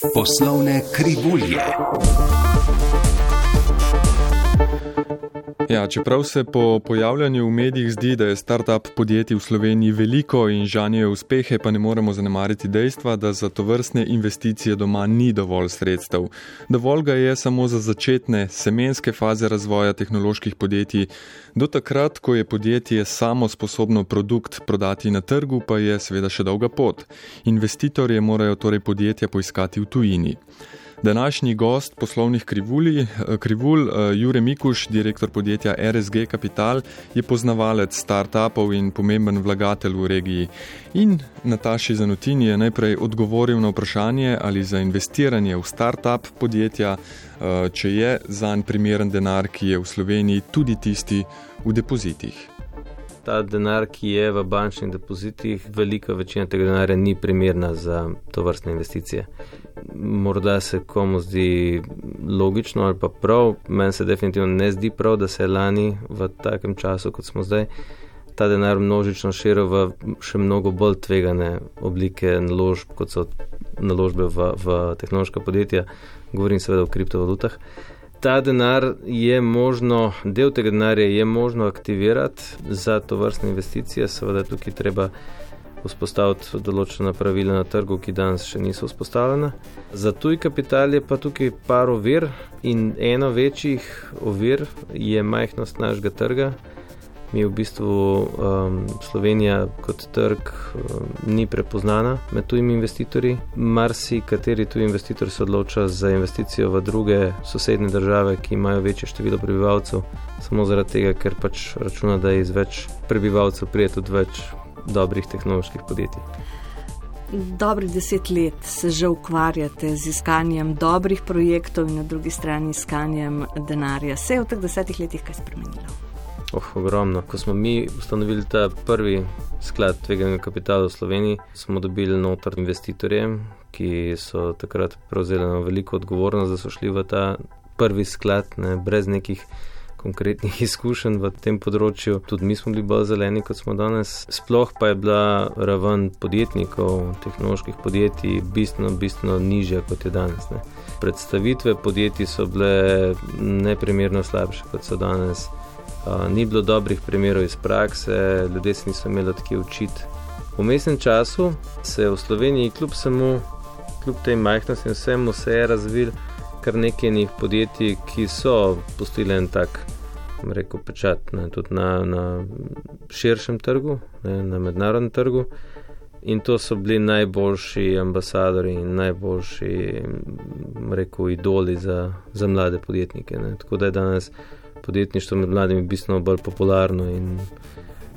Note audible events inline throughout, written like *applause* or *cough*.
Poslovne krivulje. Ja, čeprav se po pojavljanju v medijih zdi, da je start-up podjetij v Sloveniji veliko in žanjejo uspehe, pa ne moremo zanemariti dejstva, da za to vrstne investicije doma ni dovolj sredstev. Dovolj ga je samo za začetne semenske faze razvoja tehnoloških podjetij. Do takrat, ko je podjetje samo sposobno produkt prodati na trgu, pa je seveda še dolga pot. Investitorje morajo torej podjetja poiskati v tujini. Današnji gost poslovnih krivulj, krivul Jure Mikuš, direktor podjetja RSG Capital, je poznavalec start-upov in pomemben vlagatelj v regiji. In Nataši Zanutini je najprej odgovoril na vprašanje, ali za investiranje v start-up podjetja, če je zanj primeren denar, ki je v Sloveniji tudi tisti v depozitih. Ta denar, ki je v bančnih depozitih, velika večina tega denarja ni primerna za to vrstne investicije morda se komu zdi logično ali pa prav, meni se definitivno ne zdi prav, da se je lani v takem času, kot smo zdaj, ta denar množično širil v še mnogo bolj tvegane oblike naložb, kot so naložbe v, v tehnološka podjetja, govorim seveda o kriptovalutah. Ta denar je možno, del tega denarja je možno aktivirati za to vrstne investicije, seveda tukaj treba vzpostaviti določena pravila na trgu, ki danes še niso vzpostavljena. Za tuj kapital je pa tukaj par ovir in eno večjih ovir je majhnost našega trga. Mi v bistvu um, Slovenija kot trg um, ni prepoznana med tujimi investitorji. Marsi kateri tuji investitor se odloča za investicijo v druge sosednje države, ki imajo večje število prebivalcev, samo zaradi tega, ker pač računa, da iz več prebivalcev prijet tudi več dobrih tehnoloških podjetij. Dobri deset let se že ukvarjate z iskanjem dobrih projektov in na drugi strani iskanjem denarja. Se je v teh desetih letih kaj spremenilo? Oh, ogromno. Ko smo mi ustanovili ta prvi sklad tveganega kapitala v Sloveniji, smo dobili notor investitorje, ki so takrat prevzeli veliko odgovornost, da so šli v ta prvi sklad ne, brez nekih konkretnih *laughs* izkušenj v tem področju. Tudi mi smo bili bolj zeleni, kot smo danes. Sploh pa je bila raven podjetnikov, tehnoloških podjetij, bistveno, bistveno nižja kot je danes. Ne. Predstavitve podjetij so bile neprimerno slabše kot so danes. Uh, ni bilo dobrih primerov iz prakse, ljudje se niso imeli odkje učiti. V mestnem času se je v Sloveniji, kljub samo, kljub tej majhnosti in vsemu, se je razvil kar nekaj njih podjetij, ki so pustili en tak, rekel pečat, ne, tudi na, na širšem trgu, ne, na mednarodnem trgu. In to so bili najboljši ambasadori in najboljši, rekel, idoli za, za mlade podjetnike. Ne. Tako da je danes podjetništvo med mladimi bistveno bolj popularno in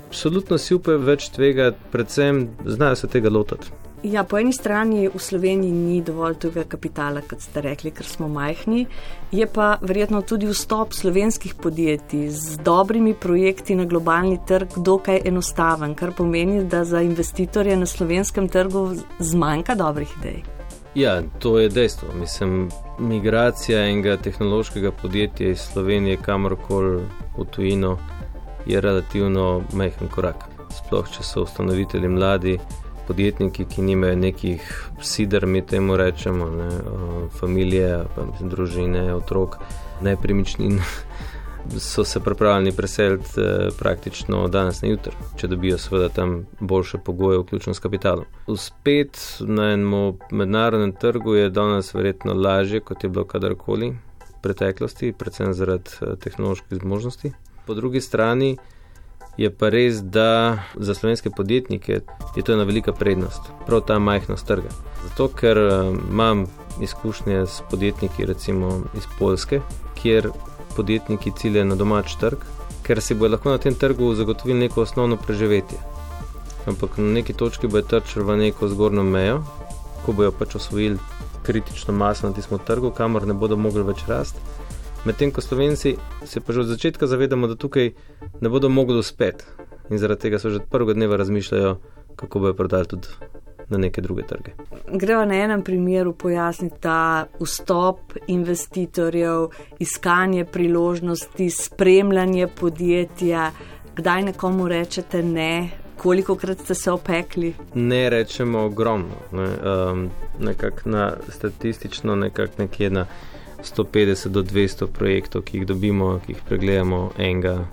absolutno si upajo več tvega, predvsem znajo se tega lotiti. Ja, po eni strani v Sloveniji ni dovolj tega kapitala, kot ste rekli, ker smo majhni, je pa verjetno tudi vstop slovenskih podjetij z dobrimi projekti na globalni trg dokaj enostaven, kar pomeni, da za investitorje na slovenskem trgu zmanjka dobrih idej. Ja, to je dejstvo. Mislim, migracija enega tehnološkega podjetja iz Slovenije kamorkoli v tujino je relativno majhen korak. Sploh, če so ustanovitelji mladi podjetniki, ki nimajo nekih sidr, mi temu rečemo, ne, familije, družine, otrok, nepremičnin, so se pripravljeni preseliti e, praktično danes na jutr, če dobijo seveda tam boljše pogoje, vključno s kapitalom. Uspet na enem mednarodnem trgu je danes verjetno lažje, kot je bilo kadarkoli v preteklosti, predvsem zaradi e, tehnoloških zmožnosti. Po drugi strani, Je pa res, da za slovenske podjetnike je to ena velika prednost, prav ta majhnost trga. Zato, ker eh, imam izkušnje s podjetniki, recimo iz Polske, kjer podjetniki ciljajo na domač trg, ker si bodo lahko na tem trgu zagotovili neko osnovno preživetje. Ampak na neki točki bo trčil v neko zgornjo mejo, ko bojo pač osvojili kritično maso na tistem trgu, kamor ne bodo mogli več rasti. Medtem ko Slovenci se pa že od začetka zavedamo, da tukaj ne bodo mogli uspeti in zaradi tega so že od prvega dneva razmišljajo, kako bojo prodali tudi na neke druge trge. Gremo na enem primeru pojasniti ta vstop investitorjev, iskanje priložnosti, spremljanje podjetja, kdaj nekomu rečete ne, Koliko krat ste se opekli? Ne rečemo ogromno. Ne. Um, nekak na statistično nekak nekje na 150 do 200 projektov, ki jih dobimo, ki jih pregledamo, enega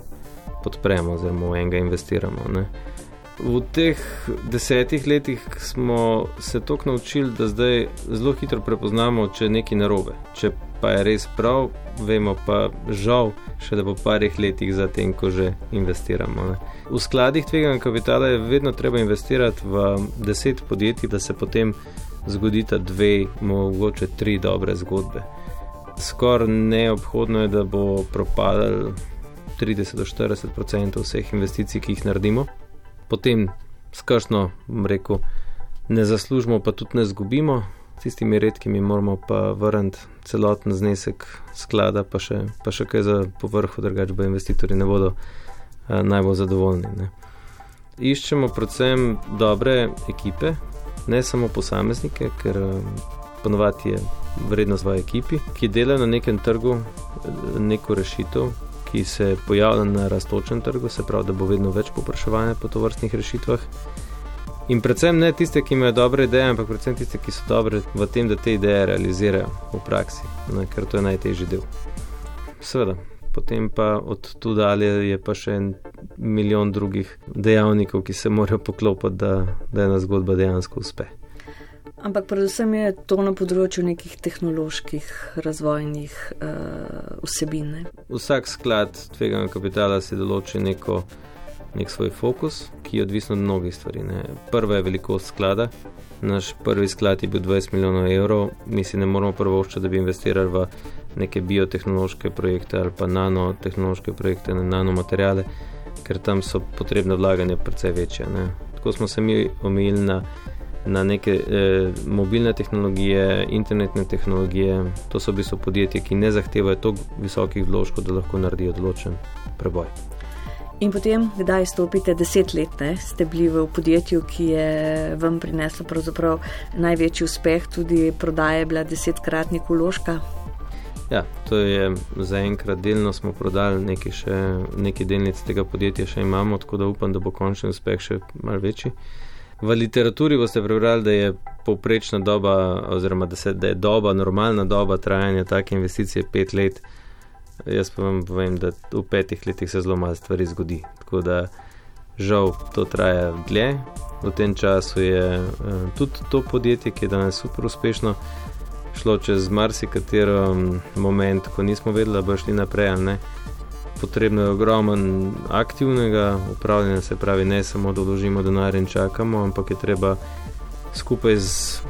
podpremo, oziroma enega investiramo. Ne. V teh desetih letih smo se toliko naučili, da zdaj zelo hitro prepoznamo, če je nekaj narobe. Če pa je res prav, vemo pa žal, še da po parih letih zatem, ko že investiramo. Ne. V skladih tvega kapitala je vedno treba investirati v deset podjetij, da se potem zgodita dve, mogoče tri dobre zgodbe. Skoraj neobhodno je, da bo propadal 30 do 40 odstotkov vseh investicij, ki jih naredimo potem skršno, rekel, ne zaslužimo, pa tudi ne zgubimo, s tistimi redkimi moramo pa vrniti celoten znesek sklada, pa še, pa še kaj za povrhu, drugače pa investitorji ne bodo a, najbolj zadovoljni. Ne. Iščemo predvsem dobre ekipe, ne samo posameznike, ker ponovadi je vrednost v ekipi, ki delajo na nekem trgu neko rešitev, ki se pojavlja na raztočem trgu, se pravi, da bo vedno več popraševanja po tovrstnih rešitvah. In predvsem ne tiste, ki imajo dobre ideje, ampak predvsem tiste, ki so dobre v tem, da te ideje realizirajo v praksi, ne, ker to je najtežji del. Seveda, potem pa od tu dalje je pa še en milijon drugih dejavnikov, ki se morajo poklopiti, da, da ena zgodba dejansko uspe. Ampak predvsem je to na področju nekih tehnoloških razvojnih uh, vsebin. Ne? Vsak sklad tveganega kapitala si določi neko, nek svoj fokus, ki je odvisen od mnogih stvari. Ne? Prva je velikost sklada. Naš prvi sklad je bil 20 milijonov evrov, mi si ne moramo prvoščiti, da bi investirali v neke biotehnološke projekte ali pa nanotehnološke projekte, na nanomateriale, ker tam so potrebne vlaganja precej večje. Ne? Tako smo se mi omejili na na neke eh, mobilne tehnologije, internetne tehnologije. To so v bistvu podjetja, ki ne zahtevajo tako visokih vložkov, da lahko naredijo odločen preboj. In potem, kdaj stopite deset let, ne? ste bili v podjetju, ki je vam prineslo največji uspeh, tudi prodaja je bila desetkratnik vložka. Ja, to je zaenkrat delno smo prodali, nekaj, še, nekaj delnic tega podjetja še imamo, tako da upam, da bo končni uspeh še malce večji. V literaturi boste prebrali, da je povprečna doba, oziroma da, se, da je doba, normalna doba trajanja take investicije pet let. Jaz pa vam povem, da v petih letih se zelo malo stvari zgodi. Tako da žal to traja dlje. V tem času je uh, tudi to podjetje, ki je danes super uspešno, šlo čez marsikatero um, moment, ko nismo vedeli, da bo šli naprej ali ne potrebno je ogromen aktivnega upravljanja, se pravi, ne samo da vložimo denar in čakamo, ampak je treba skupaj z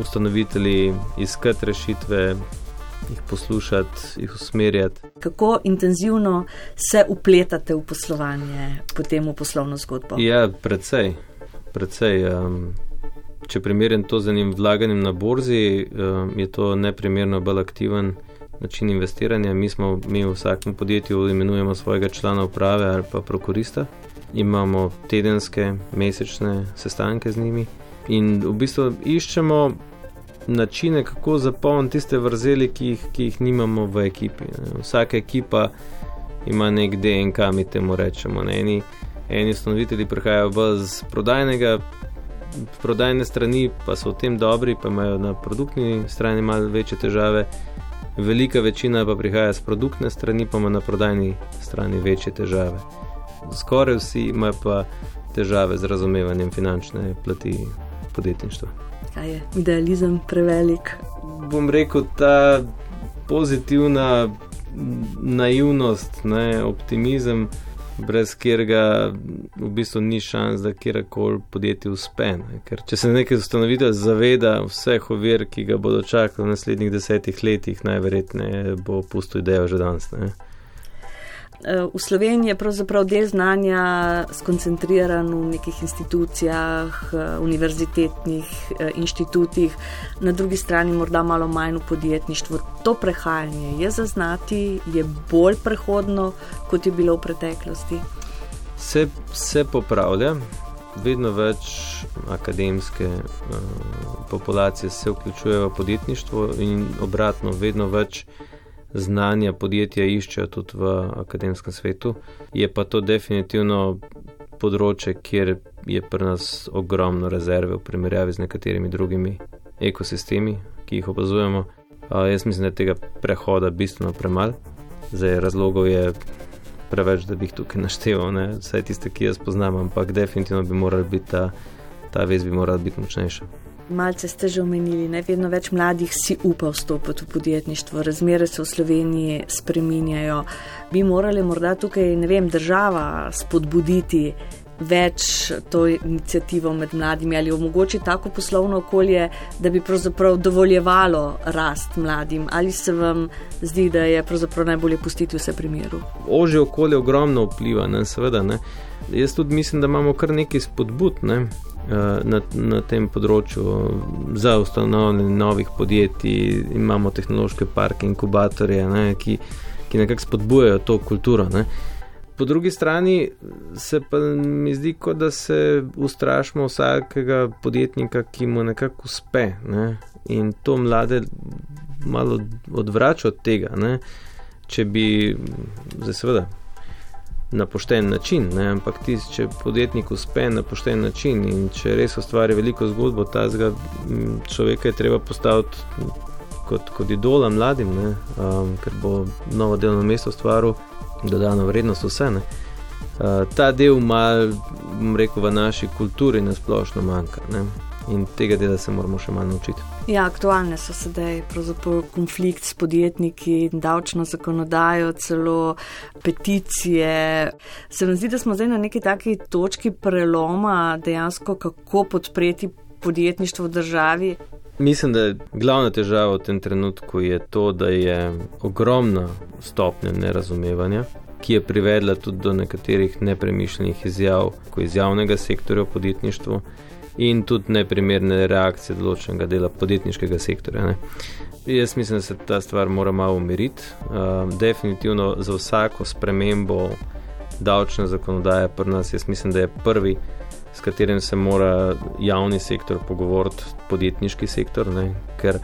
ustanovitelji iskati rešitve, jih poslušati, jih usmerjati. Kako intenzivno se upletate v poslovanje, potem v poslovno zgodbo? Ja, predvsej. predvsej um, če primerjam to z enim vlaganjem na borzi, um, je to neprimerno bolj aktiven način investiranja. Mi smo, mi v vsakem podjetju imenujemo svojega člana uprave ali pa prokurista. Imamo tedenske, mesečne sestanke z njimi in v bistvu iščemo načine, kako zapolniti tiste vrzeli, ki jih, ki jih nimamo v ekipi. Vsaka ekipa ima nek DNK, mi temu rečemo. Ne. Eni, eni ustanovitelji prihajajo z prodajnega. Prodajne strani pa so v tem dobri, pa imajo na produktni strani malo večje težave, velika večina pa prihaja z produktne strani, pa ima na prodajni strani večje težave. Skoraj vsi imajo pa težave z razumevanjem finančne plati podjetništva. Kaj je idealizem prevelik? Bom rekel, ta pozitivna naivnost, ne, optimizem brez katerega v bistvu ni šans, da kjerkoli podjetje uspe. Ne? Ker če se nekaj ustanovitelj zaveda vseh ovir, ki ga bodo čakali v naslednjih desetih letih, najverjetneje bo pusto idejo že danes. Ne? V Sloveniji je pravzaprav del znanja skoncentriran v nekih institucijah, univerzitetnih eh, inštitutih, na drugi strani morda malo manj v podjetništvu. To prehajanje je zaznati, je bolj prehodno, kot je bilo v preteklosti. Se, se popravlja, vedno več akademske uh, populacije se vključuje v podjetništvo in obratno, vedno več znanja podjetja iščejo tudi v akademskem svetu. Je pa to definitivno področje, kjer je pri nas ogromno rezerve v primerjavi z nekaterimi drugimi ekosistemi, ki jih opazujemo. Uh, jaz mislim, da je tega prehoda bistveno premalo, zdaj razlogov je preveč, da bi jih tukaj *laughs* našteval, ne? vse tiste, ki jaz poznam, ampak definitivno bi morala biti ta, ta vez bi morala biti močnejša. Malce ste že omenili, ne vedno več mladih si upa vstopiti v podjetništvo, razmere se v Sloveniji spreminjajo. Bi morali morda tukaj, ne vem, država spodbuditi več to inicijativo med mladimi ali omogočiti tako poslovno okolje, da bi pravzaprav dovoljevalo rast mladim, ali se vam zdi, da je pravzaprav najbolje pustiti vse pri miru? Ožje okolje ogromno vpliva, ne, seveda. Ne. Jaz tudi mislim, da imamo kar nekaj spodbud ne, na, na tem področju za ustanovljanje novih podjetij, imamo tehnološke parke, inkubatorje, ne, ki, ki nekako spodbujajo to kulturo. Ne. Po drugi strani se pa mi zdi, kot da se ustrašimo vsakega podjetnika, ki mu nekako uspe. Ne? In to mlade malo odvrača od tega. Ne? Če bi, zdaj seveda, na pošten način, ne? ampak ti, če podjetnik uspe na pošten način in če res ustvari veliko zgodbo, ta zga človeka je treba postaviti kot, kot idola mladim, um, ker bo novo delovno mesto ustvaril dodano vrednost vse. Ne. Uh, ta del ima, rekel, v naši kulturi nasplošno manjka ne. in tega dela se moramo še malo naučiti. Ja, aktualne so sedaj konflikt s podjetniki, davčno zakonodajo, celo peticije. Se mi zdi, da smo zdaj na neki taki točki preloma, dejansko kako podpreti podjetništvo v državi. Mislim, da je glavna težava v tem trenutku to, da je ogromna stopnja nerazumevanja, ki je privedla tudi do nekaterih nepremišljenih izjav, kot iz javnega sektorja v podjetništvu, in tudi neprimerne reakcije določenega dela podjetniškega sektorja. Ne. Jaz mislim, da se ta stvar mora malo umiriti. Uh, definitivno za vsako spremembo davčne zakonodaje pri nas, jaz mislim, da je prvi s katerim se mora javni sektor pogovoriti, podjetniški sektor, ne? ker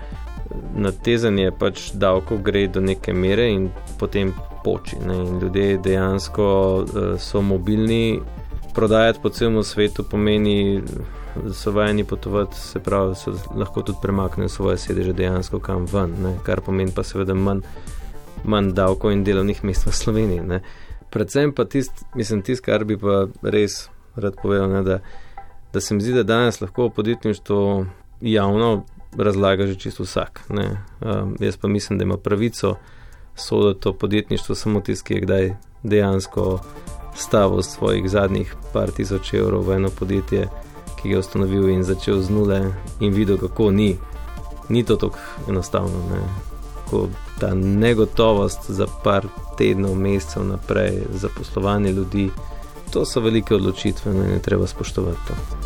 natezanje pač davko gre do neke mere in potem poči. Ne? In ljudje dejansko uh, so mobilni, prodajati po celem svetu pomeni, da so vajeni potovati, se pravi, so lahko tudi premaknejo svoje sedeže dejansko kam ven, ne? kar pomeni pa seveda manj, manj davko in delovnih mest v Sloveniji. Ne? Predvsem pa tisto, mislim, tisto, kar bi pa res rad povedal, ne, da, da se mi zdi, da danes lahko podjetništvo javno razlaga že čisto vsak. Um, jaz pa mislim, da ima pravico soditi to podjetništvo samo tisti, ki je kdaj dejansko stavil svojih zadnjih par tisoč evrov v eno podjetje, ki ga je ustanovil in začel z nule in videl, kako ni. Ni to tako enostavno. Ne. Ko ta negotovost za par tednov, mesecev naprej, za poslovanje ljudi, to so velike odločitve in je treba spoštovati to.